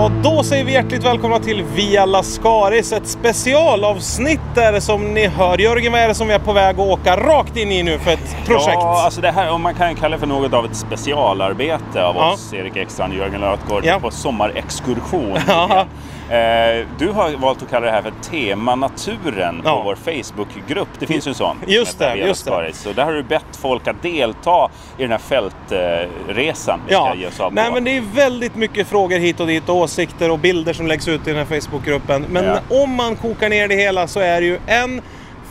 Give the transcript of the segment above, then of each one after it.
Ja, då säger vi hjärtligt välkomna till Via Lascaris, ett specialavsnitt där som ni hör. Jörgen, vad är det som vi är på väg att åka rakt in i nu för ett projekt? Ja, alltså det här, om man kan kalla det för något av ett specialarbete av Ja. oss, Erik Ekstrand och Jörgen Lötgård, Ja. på sommarexkursion. Ja. Eh, du har valt att kalla det här för Tema Naturen Ja. på vår Facebookgrupp. Det finns ju en sån. Just det, just det. Så där har du bett folk att delta i den här fältresan vi Ja, ska ge oss av nej på. men det är väldigt mycket frågor hit och dit och åsikter och bilder som läggs ut i den här Facebookgruppen. Men Ja. om man kokar ner det hela så är det ju en,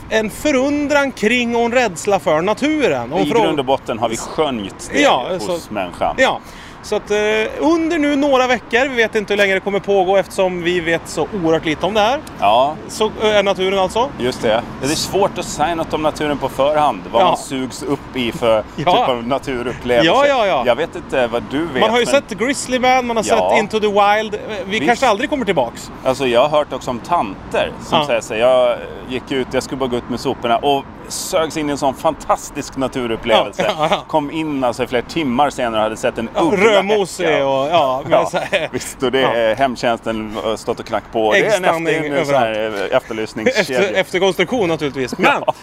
en förundran kring och en rädsla för naturen. Om I grund och botten har vi skönjt det Ja, hos så- människan. Ja, så att eh, under nu några veckor, vi vet inte hur länge det kommer pågå eftersom vi vet så oerhört lite om det här. ja, Så eh, är naturen alltså. Just det. Det är svårt att säga något om naturen på förhand. Vad Ja. man sugs upp i för Ja. typ av naturupplevelse. Ja, ja, ja. Jag vet inte vad du vet. Man har ju men, sett Grizzly Man, man har Ja. sett Into the Wild. Eh, Vi Visst. kanske aldrig kommer tillbaks. Alltså jag har hört också om tanter som Ja. säger här, jag gick ut, jag skulle bara gå ut med soporna och sögs in i en sån fantastisk naturupplevelse. Kom in alltså flera timmar senare och hade sett en uggla Häcka. och ja, men Ja, här, visst, och det Ja. är hemtjänsten har stått och knackat på. Det är en, Äggstanning efter, eh, efterlysningskedja. efter, efterkonstruktion naturligtvis. Men Ja,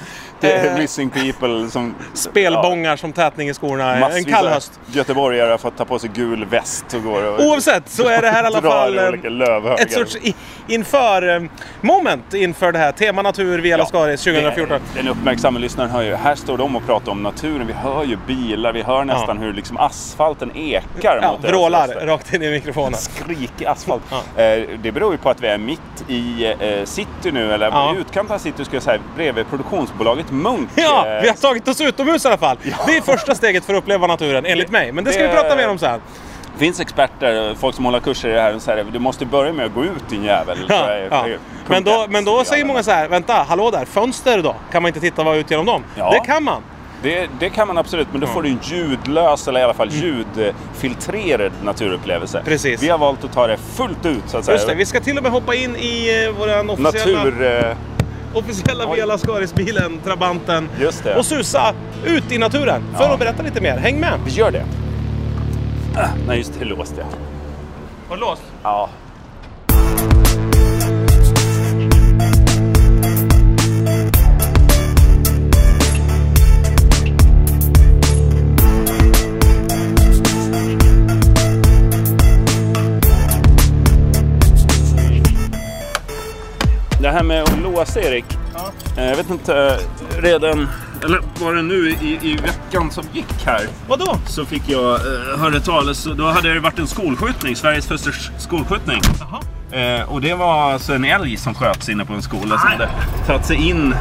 det är eh, missing people som... spelbångar som tätning i skorna en kall höst. Göteborgare har fått ta på sig gul väst och går och Oavsett så är det här i alla fall eh, ett sorts inför moment inför det här. Tema natur via Lascaris 2014. Det- Den uppmärksamma lyssnaren hör ju, här står de och pratar om naturen. Vi hör ju bilar, vi hör nästan hur liksom asfalten ekar Ja, mot vrålar rakt in i mikrofonen. Skrikig asfalt. Ja. Eh, det beror ju på att vi är mitt i eh, city nu, eller Ja. i utkanten av city skulle jag säga, bredvid produktionsbolaget Munk. Ja, Eh, vi har tagit oss utomhus i alla fall. Det är första steget för att uppleva naturen, enligt mig. Men det ska vi Det- prata mer om sen. Det finns experter, folk som håller kurser i det här, och säger du måste börja med att gå ut din jävel. Ja, ja. Men då, men då i säger många så här, vänta, hallå där, fönster då? Kan man inte titta vad ut genom dem? Ja. Det kan man. Det, det kan man absolut, men då får du en ljudlös eller i alla fall ljudfiltrerad naturupplevelse. Mm. Precis. Vi har valt att ta det fullt ut så att säga. Just det, vi ska till och med hoppa in i eh, våran officiella, Natur... Eh, officiella Oj. Via Lascaris-bilen, Trabanten. just det. Och susa ut i naturen för Ja. att berätta lite mer. Häng med! Vi gör det. Ah, nej, just det. låste jag. Har du låst? Ja. Här med att låsa Erik. Ja. Eh, Jag vet inte, eh, redan, eller var det nu i, i veckan som gick här? Vadå? så fick jag eh, höra talas, då hade det varit en skolskjutning, Sveriges första skolskjutning. Jaha. Eh, och det var alltså en älg som sköts inne på en skola som hade tagit sig in.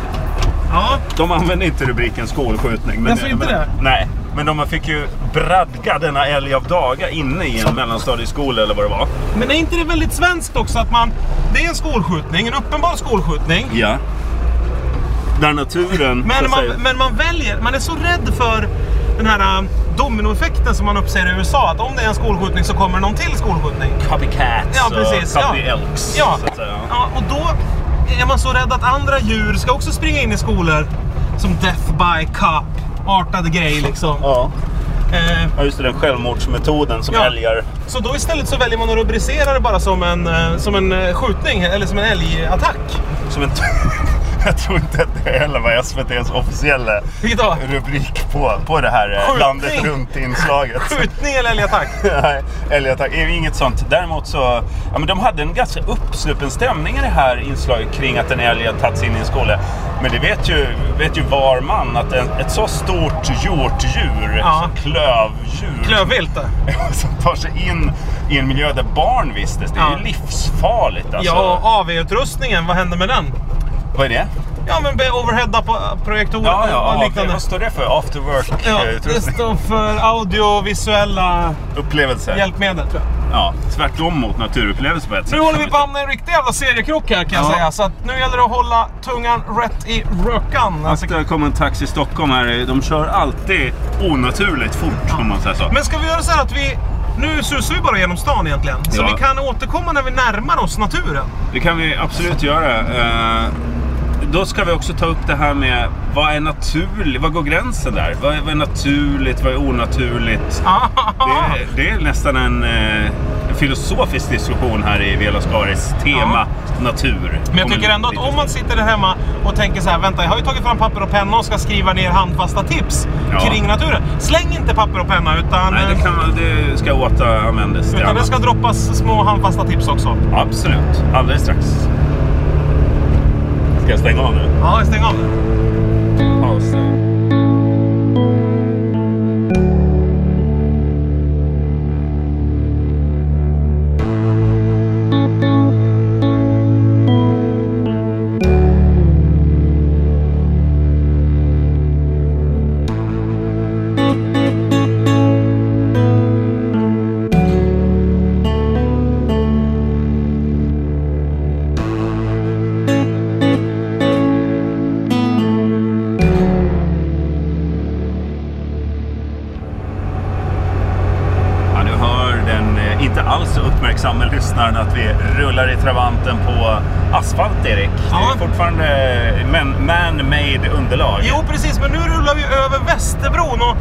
Ja. De använde inte rubriken skolskjutning. Men, Alltså inte men, det? Nej, men de fick ju bradga denna älg av daga inne i en mellanstadieskola eller vad det var. Men är inte det väldigt svenskt också att man... Det är en skolskjutning, en uppenbar skolskjutning. Ja. Där naturen... Men man, men man väljer, man är så rädd för den här äh, dominoeffekten som man uppser i USA. Att om det är en skolskjutning så kommer någon till skolskjutning. Copycats Ja, precis. och Ja. copy elks. Ja. Så att säga. ja, och då är man så rädd att andra djur ska också springa in i skolor. Som Death by Cop. Artad grej liksom. Ja. Eh, ja, just det. Den självmordsmetoden som Ja. älgar... så då istället så väljer man att rubricera det bara som en, eh, som en eh, skjutning eller som en älgattack. Som en... Jag tror inte att det heller var SVTs officiella rubrik på, på det här eh, Skjutning. landet runt-inslaget. Skjutning eller älgattack? Nej, älgattack. Inget sånt. Däremot så... Ja, men de hade en ganska uppsluppen stämning i det här inslaget kring att en älg hade tagits in i en skola. Men det vet ju, vet ju var man att en, ett så stort hjortdjur, Ja. så klövdjur, Klövvilt? som tar sig in i en miljö där barn vistas, det är Ja. ju livsfarligt. Alltså. Ja, AV-utrustningen, vad hände med den? Vad är det? Ja, men overheada på projektorer Ja, och ja, liknande. vad står det för? After Ja, det work-utrustning? står för audiovisuella Upplevelse? hjälpmedel tror jag. Ja, tvärtom mot naturupplevelse på ett sätt. Nu håller vi på att hamna i en riktig jävla seriekrock här kan jag Ja. säga. Så att nu gäller det att hålla tungan rätt i rökan. Alltså, det kommer en taxi i Stockholm här, de kör alltid onaturligt fort om man säger så. Men ska vi göra så här att vi... Nu susar vi bara genom stan egentligen. Så Ja. vi kan återkomma när vi närmar oss naturen. Det kan vi absolut göra. Eh, då ska vi också ta upp det här med vad är naturligt? Vad går gränsen där? Vad är, vad är naturligt? Vad är onaturligt? Det, är- det är nästan en, eh, filosofisk diskussion här i Vela Skaris tema natur. Men jag tycker ändå att om man sitter där hemma och tänker så här, vänta, jag har ju tagit fram papper och penna och ska skriva ner handfasta tips Ja. kring naturen. Släng inte papper och penna, utan, Nej, det, kan, det ska återanvändas utan det ska droppas små handfasta tips också. Absolut, alldeles strax. Ska jag stänga av nu? Ja, stäng av det. Rullar i travanten på asfalt, Erik. Det Ja. är fortfarande man- man-made underlag. Jo, precis, men nu rullar vi över Västerbron och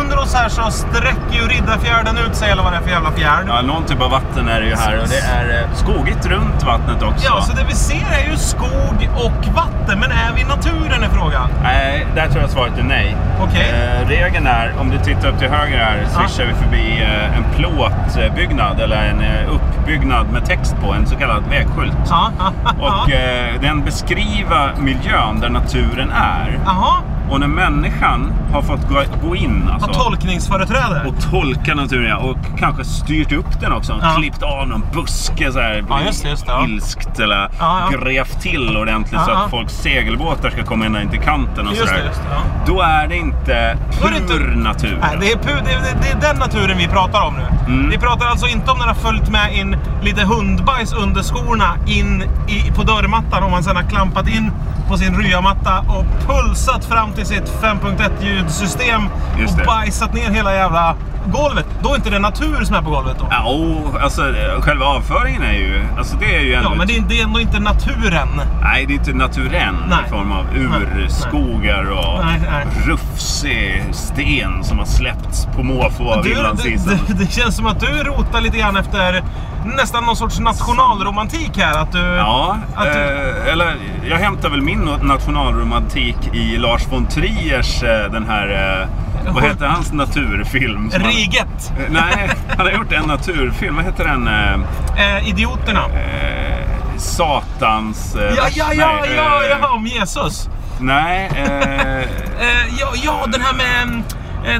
under oss här så sträcker ju Riddarfjärden ut sig, eller vad det är för jävla fjärd. Ja, någon typ av vatten är det ju här och det är eh, skogigt runt vattnet också. Ja, så det vi ser är ju skog och vatten, men är vi i naturen är frågan? Nej, där tror jag svaret är nej. Okej. Eh, regeln är, om du tittar upp till höger här, swishar vi förbi eh, en plåtbyggnad eller en eh, uppbyggnad med text på, en så kallad vägskylt. Ja, Och eh, den beskriver miljön där naturen är. Jaha, Och när människan har fått gå, in har alltså, tolkningsföreträde. och tolka naturen ja, och kanske styrt upp den också. Ja. Klippt av någon buske så här, Ja, just just ja. ilskt eller Ja, ja. grävt till ordentligt så att folks segelbåtar ska komma ända in till kanten och sådär. Då är det inte är det pur inte- natur. Nej, det är, pu- det, är, det är den naturen vi pratar om nu. Mm. Vi pratar alltså inte om när det har följt med in lite hundbajs under skorna in i, på dörrmattan och man sedan har klampat in på sin ryamatta och pulsat fram till sitt 5.1 ljudsystem och bajsat ner hela jävla golvet. Då är inte det natur som är på golvet då. Ja, och, alltså, själva avföringen är ju... Alltså det är ju ändå... Ja, men det är, det är ändå inte naturen. Nej, det är inte naturen Nej. i form av urskogar och Nej, nej. rufsig sten som har släppts på måfå av det, inlandsisen. det, det känns som att du rotar lite grann efter nästan någon sorts nationalromantik här. Att du, Ja, att du, eh, eller jag hämtar väl min nationalromantik i Lars von Triers, eh, den här, eh, vad heter hans naturfilm? som han- Riget. Eh, Nej, han har gjort en naturfilm. Vad heter den? Eh, Eh, idioterna. eh, satans... Eh, Ja, ja, ja, nej, ja, ja, om Jesus. Nej, ja, ja, den här med...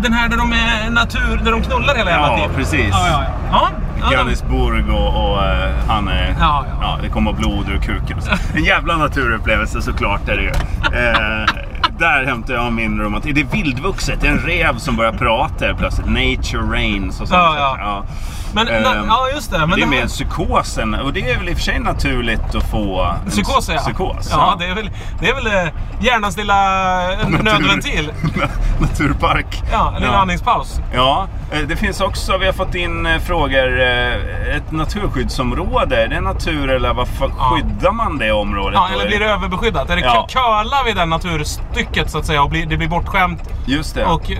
Den här där de är natur, där de knullar hela jävla ja tiden. precis. Ja, ja, ja. ja, ja Johannesburg och, och eh, han är... Ja, ja. det kommer blod ur kuken. En jävla naturupplevelse såklart är det ju. Där hämtar jag min romantik. Det är vildvuxet. Det är en rev som börjar prata plötsligt. Nature reigns och sånt. Ja, ja. Men, Eh, na, ja, just det. Men det är här- mer psykosen. Och det är väl i och för sig naturligt att få en Psykos, ja. psykos. ja, det är väl, det är väl eh, hjärnans lilla eh, Natur- nödventil. Naturpark. Ja, en liten andningspaus. Ja, eh, det finns också, vi har fått in frågor, ett naturskyddsområde, är det natur eller varför Ja. skyddar man det området? Ja, eller blir det överbeskyddat? Är det Ja. curlar vi det naturstycket så att säga och blir, det blir bortskämt Just det. och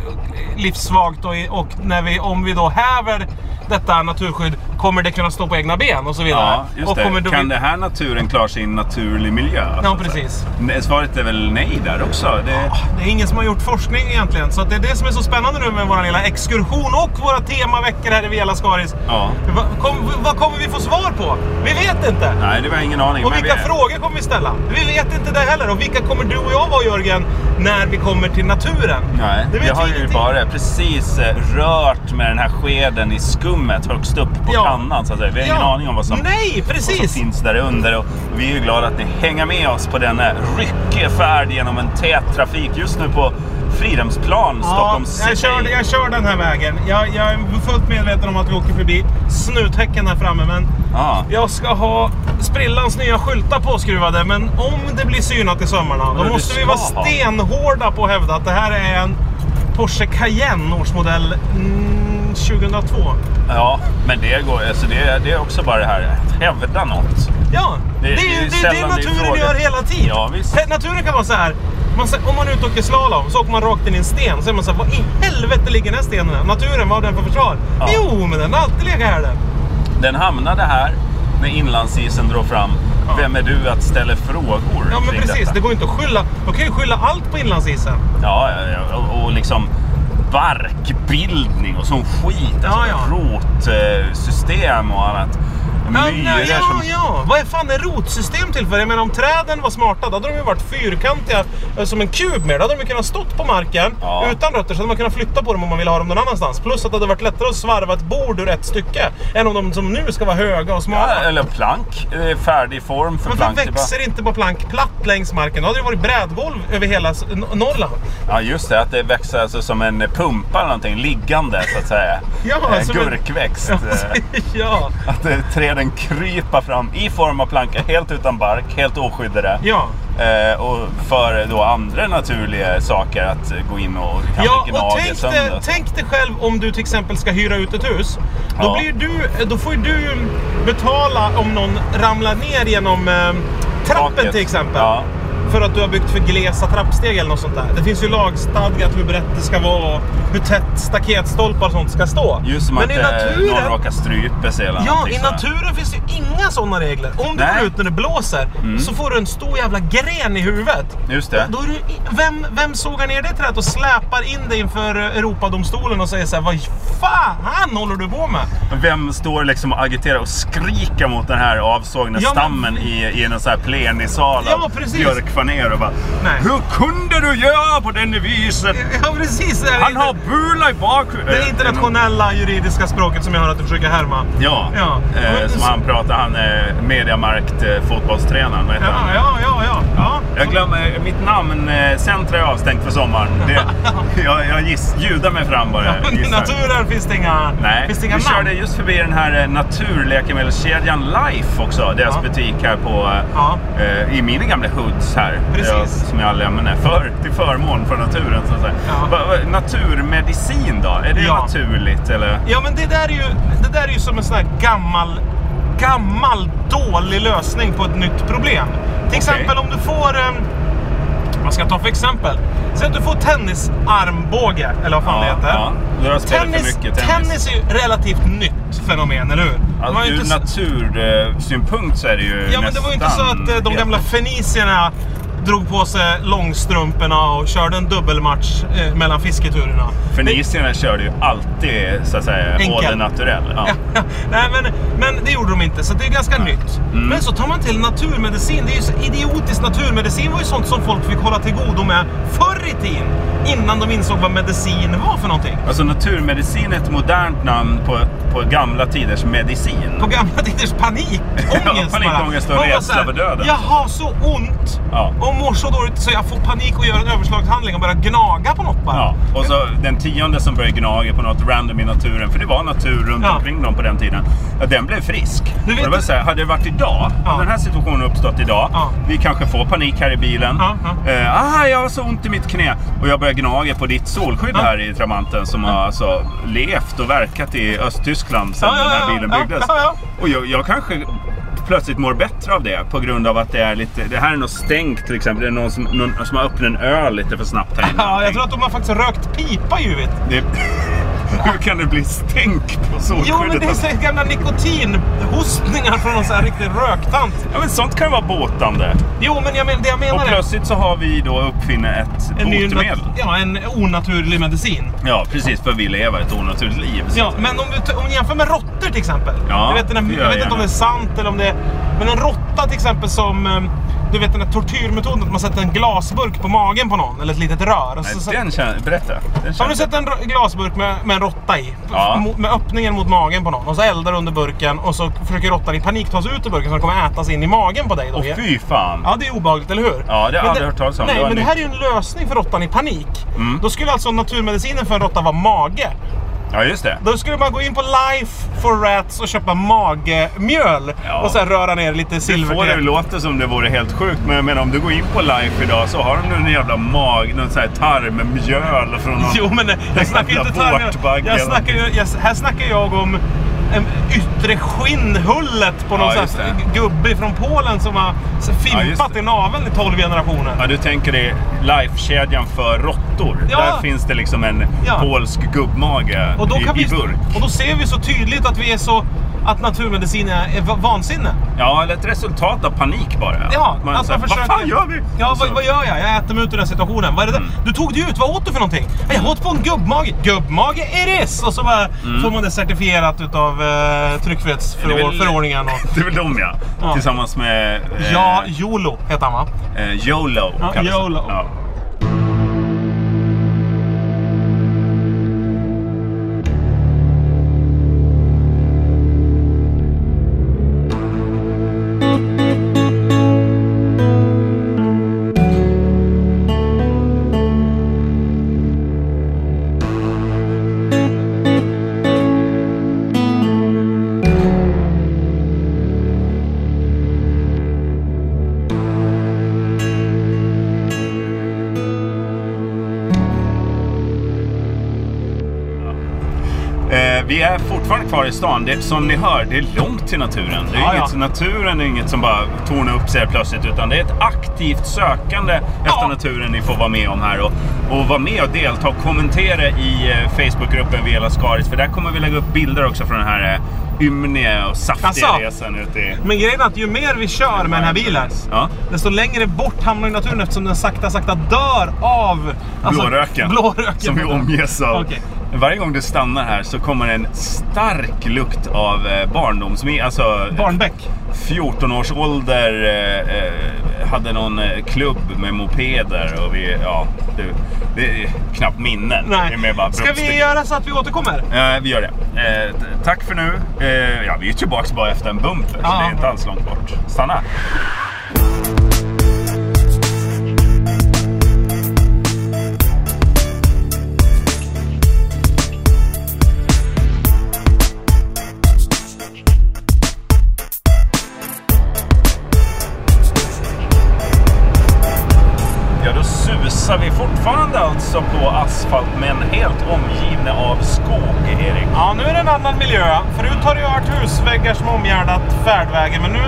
livsvagt och, och när vi, om vi då häver detta naturskydd kommer det kunna stå på egna ben och så vidare. ja, och det. Då Kan det här naturen klara sig i en naturlig miljö? Ja, precis. Svaret är väl nej där också. Det... Det är ingen som har gjort forskning egentligen. Så det är det som är så spännande nu med vår lilla exkursion och våra temaveckor här i Vela Skaris. Ja. Vad kom, vad kommer vi få svar på? Vi vet inte. Nej, det var ingen aning. Och vilka vi... frågor kommer vi ställa? Vi vet inte det heller. Och vilka kommer du och jag vara Jörgen, när vi kommer till naturen? Nej, det jag har ju bara precis eh, rört med den här skeden i skummet högst upp på Ja. Kannan. Så att säga. Vi har ingen Ja. aning om vad som, Nej, vad som precis! finns där under. Och vi är ju glada att ni hänger med oss på denna ryckiga färd genom en tät trafik just nu på Fridhemsplan, Stockholm Ja, jag, city. kör, jag kör den här vägen. Jag, jag är fullt medveten om att vi åker förbi snuthäcken här framme. Men Ja. jag ska ha sprillans nya skyltar påskruvade. Men om det blir synat i sömmarna, då Men måste vi vara stenhårda på att hävda att det här är en Porsche Cayenne årsmodell mm, 2002. ja, men det, går, alltså det, det är också bara det här att hävda något. Ja, det, Det- är det det, är det naturen gör hela tiden. Ja, visst. Naturen kan vara så här. Man, om man är ute och åker slalom så åker man rakt in i en sten. Så är man så här, vad i helvete ligger den här stenen här? Naturen, vad har den för försvar? Ja. Jo, men den har alltid legat här den. Den hamnade här när inlandsisen drog fram. Ja. Vem är du att ställa frågor Ja men precis, detta? det går inte att skylla. De kan ju skylla allt på inlandsisen. Ja. Och, och liksom barkbildning och sån skit. Ja, alltså, ja. Rotsystem och annat. Ja, Myror nej, ja, som... ja. Vad är fan är rotsystem till för? Jag menar om träden var smarta, då hade de ju varit fyrkantiga eh, som en kub mer. Då hade de ju kunnat stått på marken Ja. utan rötter, så hade man kunnat flytta på dem om man ville ha dem någon annanstans. Plus att det hade varit lättare att svarva ett bord ur ett stycke, än om de som nu ska vara höga och smala. Ja, eller plank. eh, Färdig form för plank. Det är bara- växer inte bara plank platt längs marken? Då hade det varit brädgolv över hela Norrland. Ja, just det. Att det växer alltså som en pumpa eller någonting. Liggande, så att säga. Ja, Eh, en- Gurkväxt. Ja, eh, ja. Att eh, träden kryper fram i form av planka, helt utan bark, helt oskyddade. ja. Eh, och för då andra naturliga saker att gå in och kanske Ja, gnaga och tänk sönder. dig, tänk dig själv om du till exempel ska hyra ut ett hus. Då, Ja. blir du, då får du betala om någon ramlar ner genom eh, trappen Taket. till exempel. Ja. För att du har byggt för glesa trappsteg eller något sånt där. Det finns ju lagstadgat hur brett det ska vara och hur tätt staketstolpar och sånt ska stå. Just som Men att i eh, naturen... någon råkar strypa sig eller Ja, i naturen finns det ju inga sådana regler. Om du Nej. går ut när det blåser så får du en stor jävla gren i huvudet. Just det. Då är du, vem, vem sågar ner det trädet och släpar in det inför eh, Europadomstolen och säger så här, vad fan håller du på med? Vem står liksom och agiterar och skriker mot den här avsågna Ja, men- stammen i, i en sån här plenisal Ja, av björkfaner och bara Nej. Hur kunde du göra på den viset? Ja, precis. Han inte- har bula i bakhuvudet. det internationella juridiska språket som jag hör att du försöker härma. Ja, Ja. Eh, som han pratar. Han är mediamarkt eh, fotbollstränaren. Ja, han? ja, ja, ja. ja. Jag glömmer mitt namn. Eh, Centra är avstängt för sommaren. Det, jag jag giss, ljudar mig fram bara. Men I naturen finns det inga, Nej, finns det inga vi namn. körde just förbi den här eh, naturläkemedelskedjan Life också. Deras Ja. butik här på, Ja. eh, i mina gamla hoods här. Precis. Jag, som jag lämnar för, till förmån för naturen. Så att säga. Ja. Naturmedicin då? Är det Ja. naturligt eller? Ja, men det där är ju, det där är ju som en sån här gammal, gammal dålig lösning på ett nytt problem. Till exempel om du får... Eh, vad ska jag ta för exempel? Säg att du får tennisarmbåge, eller vad fan det heter. Ja, Tennis, mycket tennis. tennis är ju ett relativt nytt fenomen, eller hur? Alltså, ur inte natursynpunkt så är det ju Ja, men det var ju inte så nästan att eh, de gamla fenicierna drog på sig långstrumporna och körde en dubbelmatch eh, mellan fisketurerna. Fenicierna körde ju alltid så att säga Enkel. naturell. Ja. Nej, men, men det gjorde de inte, så det är ganska nytt. Mm. Men så tar man till naturmedicin. Det är ju så idiotiskt. Naturmedicin var ju sånt som folk fick hålla till godo med förr i tiden. Innan de insåg vad medicin var för någonting. Alltså naturmedicin är ett modernt namn på, på gamla tiders medicin. På gamla tiders panikångest Ja, panikångest och rädsla för döden. Jag har så ont Ja. Och mår så dåligt så jag får panik och gör en överslagshandling och börjar gnaga på något bara. Ja, och så den tionde som började gnaga på något random i naturen, för det var natur runt Ja. omkring dem på den tiden. Ja, den blev frisk. Du vet- och det så här, hade det varit idag, Ja. om den här situationen uppstått idag, Ja. vi kanske får panik här i bilen. Ja. Eh, ah, jag har så ont i mitt knä. Och jag börjar gnaga på ditt solskydd här i Trabanten som har alltså levt och verkat i Östtyskland sedan den här bilen byggdes. Och jag, jag kanske plötsligt mår bättre av det på grund av att det är lite, det här är något stängt till exempel. Det är någon som, någon som har öppnat en öl lite för snabbt här inne. Ja, jag tror att de har faktiskt rökt pipa i huvudet. Det, hur kan det bli stänk på solskyddet? Jo, men det är så gamla nikotinhostningar från någon sån här riktig röktant. ja, men sånt kan vara båtande. Jo, men jag men, det jag menar Och plötsligt så har vi då uppfinnit ett en ny botemedel. nat- ja, en onaturlig medicin. Ja, precis. För vi lever ett onaturligt liv. Ja, men om du, om du jämför med råttor till exempel. Ja, jag vet, den gör jag vet jag inte om det är sant eller om det är... Men en råtta till exempel som... Du vet den här tortyrmetoden att man sätter en glasburk på magen på någon. Eller ett litet rör. Och Nej, så, den känner, berätta. Den har du sett en glasburk med, med en råtta i? Ja. Med öppningen mot magen på någon. Och så eldar under burken och så försöker råttan i panik ta sig ut ur burken så den kommer ätas in i magen på dig. Då. Åh fy fan! Ja, det är obehagligt, eller hur? Ja, det har jag aldrig hört talas om. Nej, Det men det nytt. här är ju en lösning för råttan i panik. Mm. Då skulle alltså naturmedicinen för en råtta vara mage. Ja, just det. Då skulle man gå in på Life for Rats och köpa magmjöl. Ja. Och sen röra ner lite Du silver får det låta som det vore helt sjukt, men jag menar om du går in på Life idag så har de någon jävla mag, någon sån här tarmmjöl från någon... Jo, men jag snackar inte tarm. vårtbagge Jag snackar, jag, här snackar jag om en yttre skinnhullet på någon Ja, gubbe från Polen som har Ja, fimpat det. i naveln i 12 generationer. Ja, du tänker dig Life-kedjan för råttor. Ja. Där finns det liksom en Ja. polsk gubbmage Och då, i, kan i vi, burk. och då ser vi så tydligt att vi är så att naturmedicin är, är va- vansinne. Ja, eller ett resultat av panik bara. Ja, man att säger, försöker... Vad fan gör vi? Ja, Och så- vad, vad gör jag? Jag äter mig ut ur den situationen. Vad är det där? Du tog dig ut, vad åt du för någonting? "Ja, Jag åt på en gubbmage. Gubbmage it is! Och så bara får man det certifierat utav Det är väl- tryckfrihetsförordningen. Och, Det är väl de ja. Ja. Tillsammans med eh, ja, YOLO heter han va? eh, YOLO. Ja, det. YOLO. Ja. Kvar i stan. Det, som ni hör, det är långt till naturen. Det är Ja, inget, ja. Naturen är inget som bara tornar upp sig plötsligt. Utan det är ett aktivt sökande efter Ja. naturen ni får vara med om här. Och, och vara med och delta och kommentera i eh, Facebookgruppen Vela Skaris. För där kommer vi lägga upp bilder också från den här eh, ymniga och saftiga Asså? resan ute i... Men grejen är att ju mer vi kör med den här bilen, Ja. desto längre bort hamnar ju naturen eftersom den sakta, sakta dör av alltså, Blåröken. blåröken. Som vi omges av. Okej. Varje gång du stannar här så kommer en stark lukt av eh, barndoms... Alltså, Barnbäck. 14 års ålder eh, eh, hade någon eh, klubb med mopeder och vi, ja, det, det är knappt minnen. Det Nej. mer bara Ska vi göra så att vi återkommer? Ja, vi gör det. Eh, tack för nu. Eh, ja, vi är tillbaka bara efter en bumper, så Ja. det är inte alls långt bort. Stanna! Susar vi fortfarande alltså på asfalt men helt omgivna av skog, Erik. Ja, nu är det en annan miljö. Förut har det ju varit husväggar som omgärdat färdvägen, men nu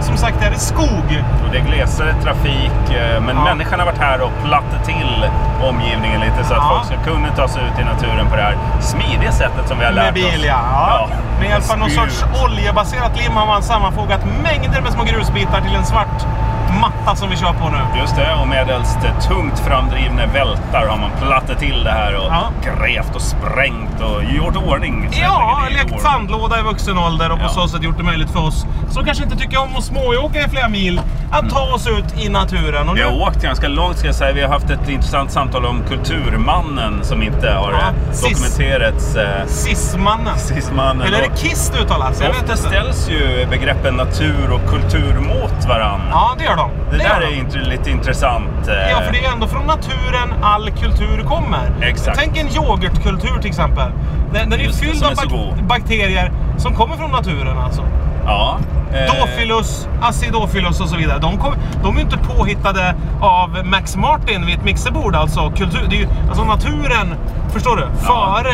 som sagt är det skog. Och det är glesare trafik, eh, men Ja. människan har varit här och plattat till omgivningen lite så att Ja. folk ska kunna ta sig ut i naturen på det här smidiga sättet som vi har lärt Med bil, oss. ja. ja. Med hjälp av någon sorts oljebaserat lim har man sammanfogat mängder med små grusbitar till en svart matta som vi kör på nu. Just det, och medelst tungt framdrivna vältar har man plattat till det här och Ja. grävt och sprängt och gjort ordning. Ja, lekt sandlåda i vuxen ålder och på Ja. så sätt gjort det möjligt för oss som kanske inte tycker om att smååka i flera mil att ta oss ut i naturen. Och Vi nu, har åkt ganska långt ska jag säga. Vi har haft ett intressant samtal om Kulturmannen som inte har Ja, eh, sis. dokumenterats. Eh, Sismannen. Sismannen. Eller är det KISS det uttalas? Ofta ställs ju begreppen natur och kultur mot varann. Ja, det gör de. Det där är int- lite intressant. eh, Ja, för det är ändå från naturen all kultur kommer. Exakt. Tänk en yoghurtkultur till exempel. Den, den är ju Just fylld av bak- bakterier som kommer från naturen alltså. ja. eh, Dophilus, acidophilus och så vidare. De, kom, de är inte påhittade av Max Martin vid ett mixerbord alltså. Kultur, det är ju, alltså naturen, förstår du? Före,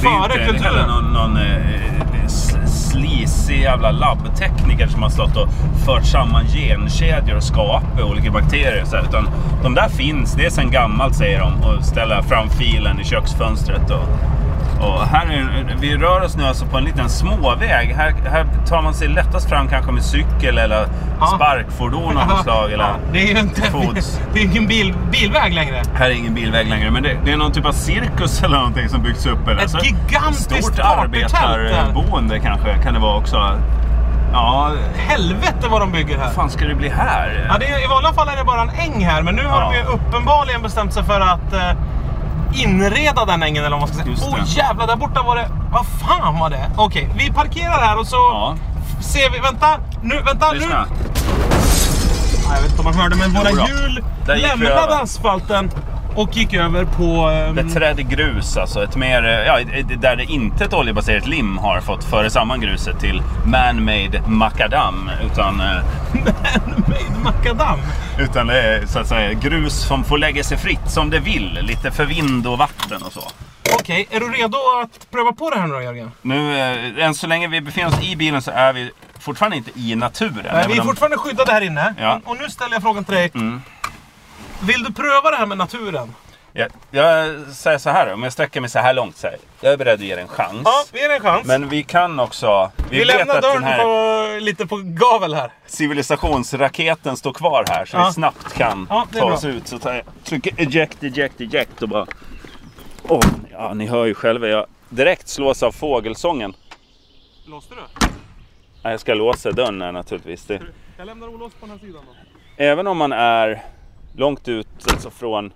det är före inte heller kulturen. någon, någon eh, sl- sleazy jävla labbtekniker som har stått och fört samman genkedjor och skapat olika bakterier. Så här, utan de där finns, det är sedan gammalt säger de. Och ställa fram filen i köksfönstret. Och, och här är, vi rör oss nu alltså på en liten småväg. Här, här tar man sig lättast fram kanske med cykel eller Ja. sparkfordon av något slag. Eller Ja, det är ju inte, fots. det är ingen bil, bilväg längre. Här är ingen bilväg längre, men det, det är någon typ av cirkus eller någonting som byggts upp. Eller? Ett Så gigantiskt Stort arbetarboende kanske kan det vara också. Ja, Helvete vad de bygger här. vad fan ska det bli här? Ja, det är, I vanliga fall är det bara en äng här, men nu har Ja. de ju uppenbarligen bestämt sig för att eh, inreda den ängen eller vad man ska säga. Åh det. jävlar, där borta var det... Vad fan var det? Okej, vi parkerar här och så Ja. ser vi... Vänta! Nu, vänta Lyssna. nu! Ja, jag vet inte om man hörde, men våra hjul lämnade asfalten och gick över på... ehm, Beträdd grus, alltså ett mer, eh, ja, där det inte ett oljebaserat lim har fått föra samman gruset till man-made makadam. Utan, eh, Man-made makadam. utan det är så att säga grus som får lägga sig fritt som det vill. Lite för vind och vatten och så. Okej, är du redo att pröva på det här nu då Jörgen? Nu, eh, än så länge vi befinner oss i bilen så är vi fortfarande inte i naturen. Nej, vi är om- fortfarande skyddade här inne. Ja. Och nu ställer jag frågan till dig. Mm. Vill du pröva det här med naturen? Jag, jag säger så här, om jag sträcker mig så här långt. Så här, jag är beredd att ge det en chans. Ja, vi ger en chans. Men vi kan också... vi vet lämnar dörren här på, lite på gavel här. civilisationsraketen står kvar här. Så Ja. vi snabbt kan Ja, ta bra. oss ut. Så tar jag, trycker eject, eject, eject och bara... Åh, ja, ni hör ju själva. Jag direkt slås av fågelsången. Låste du? Ja, Jag ska låsa dörren här naturligtvis. Det, Jag lämnar olåst på den här sidan då. även om man är långt ut alltså från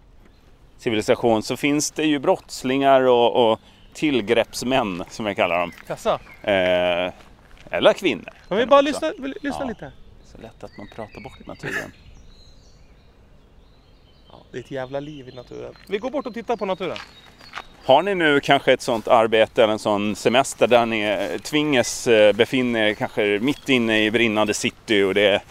civilisation så finns det ju brottslingar och, och tillgreppsmän som jag kallar dem. Kassa. Eh, eller kvinnor. Men vi kan bara lyssna, lyssna Ja. lite. Så lätt att man pratar bort naturen. Det är ett jävla liv i naturen. Vi går bort och tittar på naturen. Har ni nu kanske ett sånt arbete eller en sån semester där ni eh, tvingas eh, befinna er kanske mitt inne i brinnande city och det är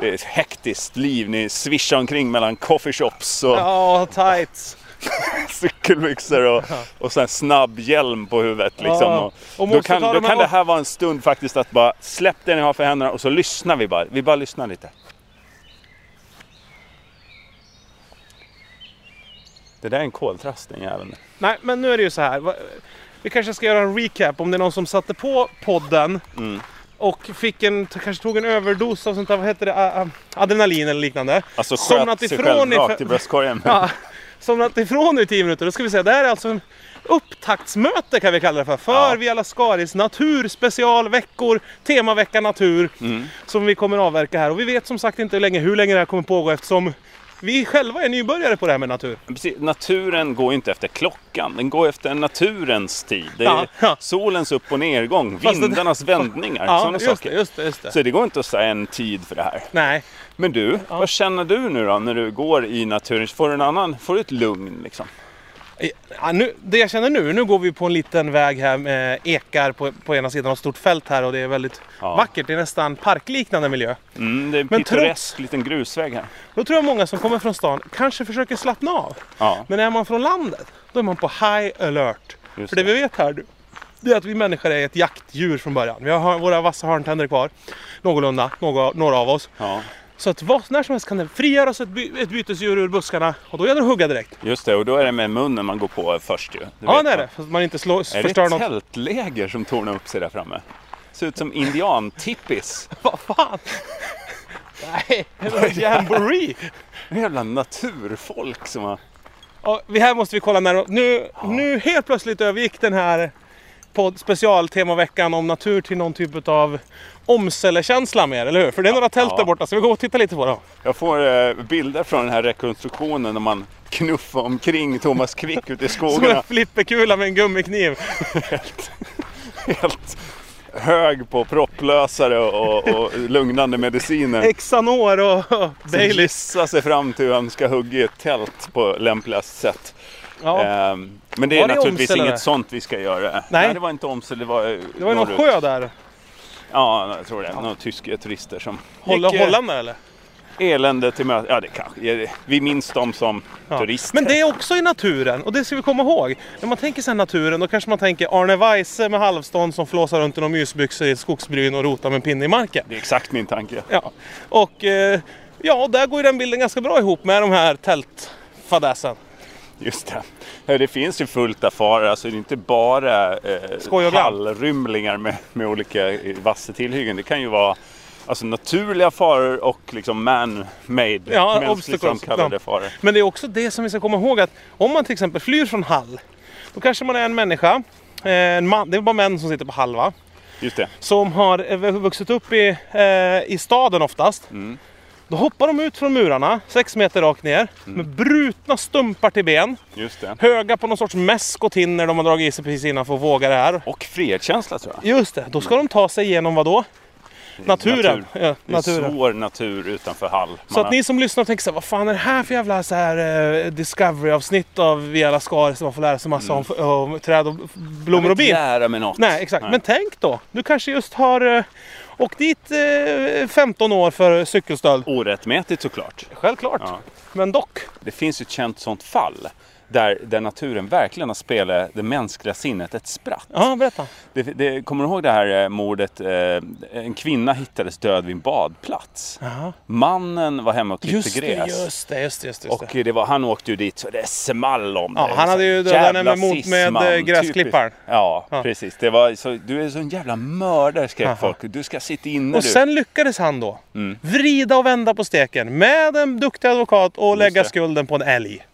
ett hektiskt liv. Ni svischar omkring mellan coffeeshops och Ja, tights. cykelbyxor och, och så snabb hjälm på huvudet. Liksom. Ja, Och då kan, då kan det här vara en stund faktiskt att bara släpp det ni har för händerna och så lyssnar vi bara. Vi bara lyssnar lite. Det där är en koltrast den jäveln. Nej, men nu är det ju så här. Vi kanske ska göra en recap om det är någon som satte på podden Mm. Och fick en, kanske tog en överdos av sånt där, vad heter det, adrenalin eller liknande. Alltså Somnat sköt sig ifrån själv i rakt i bröstkorgen. Ja, somnat ifrån i 10 minuter. Då ska vi säga, det här är alltså en upptaktsmöte kan vi kalla det för. För Ja. Via Lascaris naturspecialveckor, temavecka natur. Mm. Som vi kommer avverka här. Och vi vet som sagt inte hur länge, hur länge det här kommer pågå eftersom vi själva är nybörjare på det här med natur. Precis, naturen går ju inte efter klockan, den går efter naturens tid. Det är Ja, ja. solens upp och nedgång, Fast det- vindarnas vändningar, Ja, sådana saker. det, just det, just. Så det går inte att säga en tid för det här. Nej, Men du, vad känner du nu då när du går i naturen? Får du en annan, får du ett lugn liksom? Ja, nu, det jag känner nu, nu går vi på en liten väg här med ekar på, på ena sidan och ett stort fält här och det är väldigt Ja. vackert. Det är nästan parkliknande miljö. Mm, det är en Men pittoresk liten grusväg här. Då tror jag många som kommer från stan kanske försöker slappna av. Ja, Men är man från landet, då är man på high alert. just För det det. vi vet här, det är att vi människor är ett jaktdjur från början. Vi har våra vassa hörntänder kvar, någorlunda, några, några av oss. Ja, Så att vad, när som helst kan det frigöras ett, by, ett bytesdjur ur buskarna och då gäller det att hugga direkt. just det. Och då är det med munnen man går på först ju. Det Ja, det är man. det. Så att man inte slår, Är det förstör ett något. tältläger som tornar upp sig där framme? Ser ut som indiantippis. Vad fan? Nej, det är en jamboree. En jävla naturfolk som har... Ja, vi här måste vi kolla när nu, nu helt plötsligt övergick den här podd specialtemaveckan om natur till någon typ av omsällekänsla mer, eller hur? För det är några tält Ja. där borta, så vi går och titta lite på dem. Jag får eh, bilder från den här rekonstruktionen när man knuffar omkring Thomas Quick ute i Som en skogarna. flipperkula med en gummikniv. Helt hög på propplösare och, och lugnande mediciner. Xanor och, och Baileys. sig fram till hur han ska hugga i ett tält på lämpligast sätt. Ja, Ehm, men det är det naturligtvis Åmsele inget sånt vi ska göra. Nej. det var inte Åmsele, det var eh, det var någon sjö där. Ja, jag tror det. Några tyska turister som Hålla, gick eh, Holländare eller? elände till möte. Ja, det kanske. Vi minns dem som Ja. turister. Men det är också i naturen och det ska vi komma ihåg. När man tänker sig naturen då kanske man tänker Arne Weise med halvstånd som flåsar runt i några mysbyxor i ett skogsbryn och rotar med en pinne i marken. Det är exakt min tanke. Ja, och eh, ja, där går ju den bilden ganska bra ihop med de här tältfadäsen. Just det. Det finns ju fullt av faror. Alltså det är inte bara eh, hallrymlingar med, med olika eh, vassa tillhyggen. Det kan ju vara alltså, naturliga faror och liksom man-made, Ja, mänskligt framkallade Ja. faror. Men det är också det som vi ska komma ihåg att om man till exempel flyr från Hall, då kanske man är en människa, eh, en man, det är bara män som sitter på Hall va? Just det. Som har eh, vuxit upp i, eh, i staden oftast. Mm. Då hoppar de ut från murarna, sex meter rakt ner, med brutna stumpar till ben. Just det. Höga på någon sorts mäsk och tinner de har dragit i sig precis innan för att våga det här. Och frihetskänsla tror jag. Just det, då ska de ta sig igenom vad då? Naturen. Natur. Ja, Det är naturen. svår natur utanför Hall. Så Man att har- ni som lyssnar och tänker så här, vad fan är det här för jävla så här, eh, Discovery-avsnitt av Via Lascaris där man får lära sig massa om, om träd och blommor Jag och vill bin? lära mig något. Nej, exakt. Nej. Men tänk då, du kanske just har eh, åkt dit eh, 15 år för cykelstöld. Orättmätigt såklart. Självklart. Ja. Men dock. Det finns ju ett känt sånt fall. Där, där naturen verkligen har spelat det mänskliga sinnet ett spratt. Ja, berätta. Det, det, kommer du ihåg det här eh, mordet? Eh, en kvinna hittades död vid en badplats. Jaha. Mannen var hemma och klippte Just det, gräs. just det, just det. Just det. Och det var, han åkte ju dit så det small om Ja, det. han hade ju dödat henne med mot- med, eh, gräsklipparen. Ja, Ja. precis. Det var så, du är så en jävla mördare skrek Aha. folk. Du ska sitta inne Och du. sen lyckades han då Mm. vrida och vända på steken med en duktig advokat och lägga det. skulden på en älg.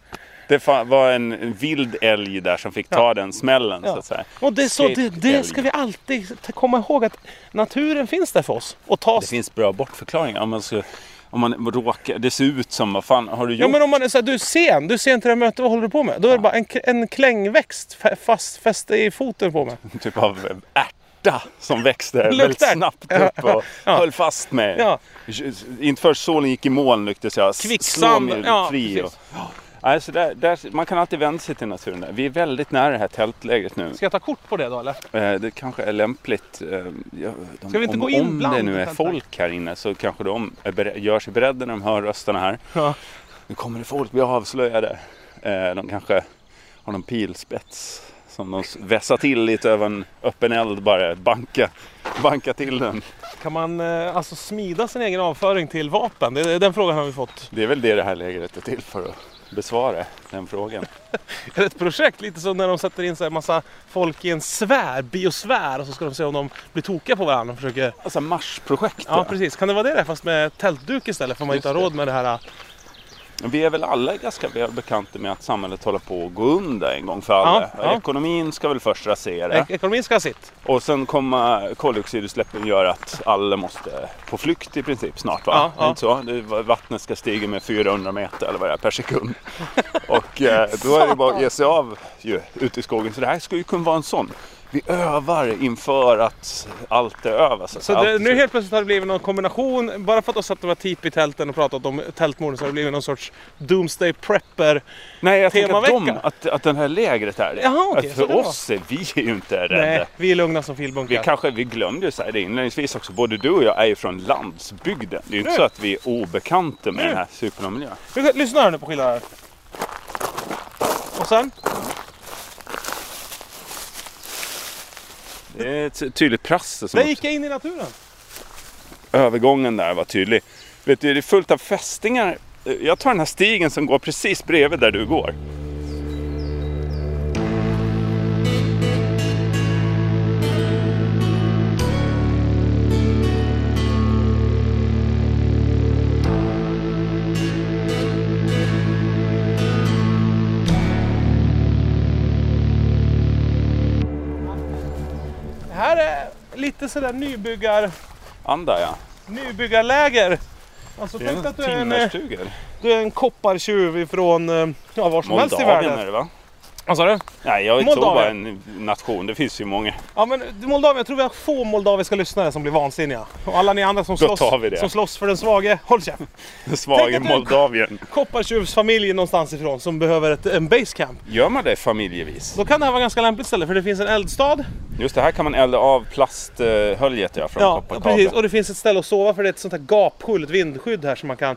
Det var en, vild älg där som fick ta den smällen så att säga. Och det, så, det, det ska vi alltid komma ihåg att naturen finns där för oss. Och ta Det finns bra bortförklaringar. Om man, ska, om man råkar, det ser ut som, vad fan har du gjort? Ja men om man är så här, du är sen, du är sen till det här mötet, vad håller du på med? Då är det bara en, en klängväxt fa- fast fäste i foten på mig. typ av ärta som växte väldigt snabbt upp och Ja. höll fast med. Ja. Inte först solen gick i moln lyckades jag slå Kvicksand, mig ja, fri. Och, precis. Nej, så där, där, man kan alltid vända sig till naturen. där. Vi är väldigt nära det här tältlägret nu. Ska jag ta kort på det då eller? Eh, Det kanske är lämpligt. eh, ja, de, Ska vi inte om, gå in om bland det nu är folk här inne så kanske de är gör sig beredda när de hör rösterna här. Ja. Nu kommer det folk bli avslöjade. Eh, De kanske har någon pilspets som de vässar till lite över en öppen eld bara. Banka, banka till den. Kan man eh, alltså smida sin egen avföring till vapen? Det, den frågan har vi fått. Det är väl det det här lägret är till för att besvara den frågan. Är det ett projekt? Lite som när de sätter in så här massa folk i en sfär, biosfär och så ska de se om de blir tokiga på varandra och försöker... Alltså Marsprojektet. Ja precis, kan det vara det där fast med tältduk istället för man Just inte har råd med det här. Vi är väl alla ganska väl bekanta med att samhället håller på att gå under en gång för alla. Ja, ja. Ekonomin ska väl först rasera. Ek- Ekonomin ska ha sitt. Och sen kommer koldioxidutsläppen göra att alla måste på flykt i princip snart va? Ja. Inte så? Vattnet ska stiga med 400 meter eller vad det är per sekund. Och eh, då är det bara att ge sig av ju, ute i skogen. Så det här skulle ju kunna vara en sån. Vi övar inför att allt är över. Så, Så det, nu helt plötsligt har det blivit någon kombination. Bara för att de satt och tipi i tälten och pratat om tältmorden så har det blivit någon sorts Doomsday Prepper. Nej, jag tänker att, de, att, att den här lägret är det. Jaha, okej, att för var- oss är vi ju inte rädda. Nej, vi är lugna som Vi, filbunkar. kanske, vi glömde ju säga det inledningsvis också. Både du och jag är ju från landsbygden. Det är ju inte så att vi är obekanta med Nu. den här typen av miljö. Vi- Lyssna här nu på skillnaden. Och sen? Det är ett tydligt prassel Där gick jag in i naturen. övergången där var tydlig. Vet du, det är fullt av fästingar. Jag tar den här stigen som går precis bredvid där du går. Lite sådär nybyggar, Anda ja. nybyggarläger. Alltså Det är tänk att du är en, eh, timmerstugor. du är en koppartjuv ifrån eh, ja, var som helst i Moldavien är världen. det va? Vad sa du? Nej, jag tror Moldavien. bara en nation. Det finns ju många. Ja men Moldavien, jag tror vi har få moldaviska lyssnare som blir vansinniga. Och alla ni andra som slåss, som slåss för den svage, håll käft! Den du- Moldavien. Koppartjuvsfamilj någonstans ifrån som behöver ett, en basecamp. Gör man det familjevis? Då kan det här vara ganska lämpligt ställe för det finns en eldstad. Just det, här kan man elda av plasthöljet ja, från Ja, precis. Och det finns ett ställe att sova för det är ett sånt här gapskjul, ett vindskydd här som man kan,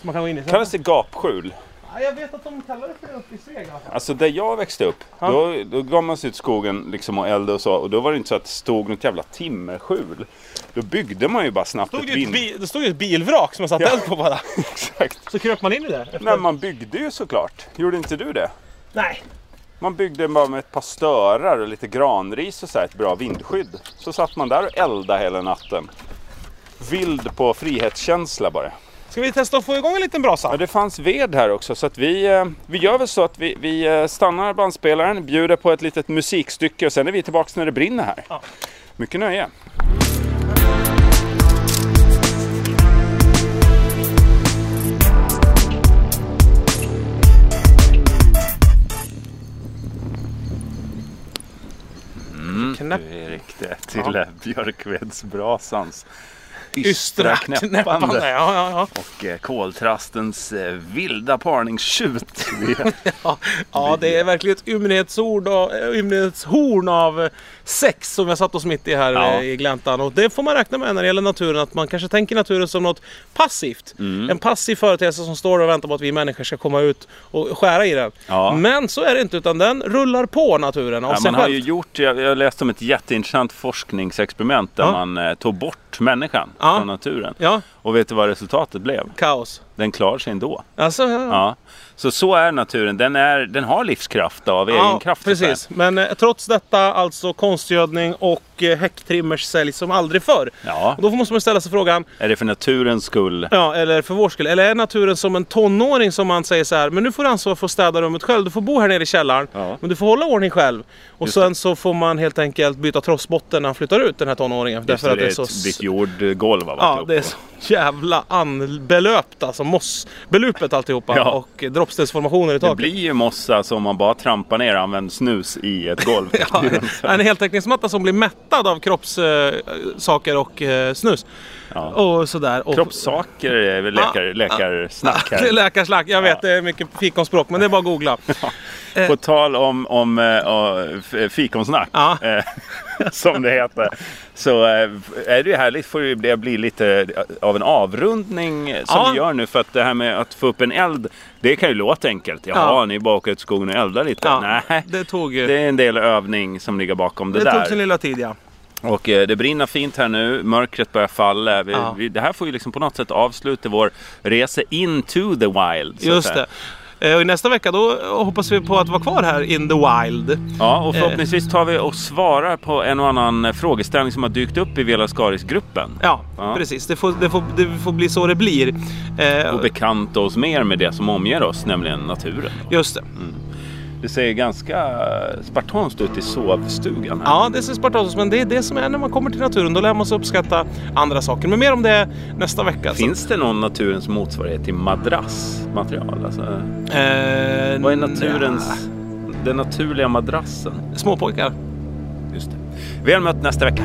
som man kan gå in i. Kallas det gapskjul? Ja, jag vet att de kallar det för uppe i Sveg. Alltså där jag växte upp, Ja. då, då gav man sig ut i skogen liksom och elda och så. Och då var det inte så att det stod något jävla timmerskjul. Då byggde man ju bara snabbt stod ett vind. bi- det stod ju ett bilvrak som jag satte Ja. eld på bara. Exakt. Så kröp man in i det. Efter... Nej, man byggde ju såklart. Gjorde inte du det? Nej. Man byggde bara med ett par störar och lite granris och så här, ett bra vindskydd. Så satt man där och eldade hela natten. Vild på frihetskänsla bara. Ska vi testa att få igång en liten brasa? Ja, det fanns ved här också så att vi, eh, vi gör väl så att vi, vi eh, stannar bandspelaren, bjuder på ett litet musikstycke och sen är vi tillbaks när det brinner här. Ja. Mycket nöje. Knäpp. Du Erik, det är till ja. Björkvedsbrasans ystra knäppande. Ja, ja, ja. Och eh, koltrastens eh, vilda parningstjut. Ja, ja, det är verkligen ett ymnighetsord och, eh, ymnighetshorn av eh, sex som vi har satt oss mitt i här Ja. eh, i gläntan. Och det får man räkna med när det gäller naturen, att man kanske tänker naturen som något passivt. Mm. En passiv företeelse som står och väntar på att vi människor ska komma ut och skära i den. Ja. Men så är det inte, utan den rullar på naturen av Ja, sig man har själv. ju gjort, jag, jag läste om ett jätteintressant forskningsexperiment där man eh, tog bort människan Ja. från naturen. Ja, Och vet du vad resultatet blev? kaos. Den klarar sig ändå. Alltså, ja. Ja. Så så är naturen. Den, är, den har livskraft av egen kraft. att precis. Men eh, trots detta alltså konstgödning och eh, häcktrimmers säljs som aldrig förr. Ja. Och då måste man ställa sig frågan, Är det för naturens skull? Ja, eller för vår skull. Eller är naturen som en tonåring som man säger så här, men nu får du ansvar för att städa rummet själv. Du får bo här nere i källaren, Ja. men du får hålla ordning själv. Och Just sen så får man helt enkelt byta trossbotten när han flyttar ut den här tonåringen. Just det, det är så... ditt jordgolv av Ja, alltihop. det är så jävla anbelöpt alltså. Mossbelupet alltihopa. Ja. Och droppstensformationer i Det taket. blir ju mossa som man bara trampar ner och använder snus i ett golv. Ja, en heltäckningsmatta som blir mättad av kroppssaker och eh, snus. Ja. Och sådär. Och, Kroppssaker är väl läkar, läkarsnack Det är här. läkarslack. Jag vet, det är mycket fikonspråk, men det är bara att googla. På tal om, om uh, fikonsnack, Ja. eh, som det heter, så eh, är det ju härligt får det bli, lite av en avrundning som Ja. vi gör nu. För att det här med att få upp en eld, det kan ju låta enkelt. Jaha, Ja. ni bara åker ut skogen och eldar lite. Ja, Nej, det tog det är en del övning som ligger bakom det, Det där. tog sin lilla tid ja. Och eh, det brinner fint här nu, mörkret börjar falla. Vi, Ja. vi, det här får ju liksom på något sätt avsluta vår resa into the wild. Just det. Eh, Och nästa vecka då hoppas vi på att vara kvar här in the wild. Ja, och förhoppningsvis tar vi och svarar på en och annan frågeställning som har dykt upp i Vela Skaris-gruppen. Ja, Ja. precis. Det får, det, får, det får bli så det blir. Eh, Och bekanta oss mer med det som omger oss, nämligen naturen. just det. Det ser ganska spartanskt ut i sovstugan. Här. Ja, det ser spartanskt men det är det som är när man kommer till naturen. Då lär man sig uppskatta andra saker. Men mer om det nästa vecka. Finns det någon naturens motsvarighet till madrassmaterial? Alltså, Eh, vad är naturens, den naturliga madrassen? Småpojkar. Just det. Väl mött nästa vecka.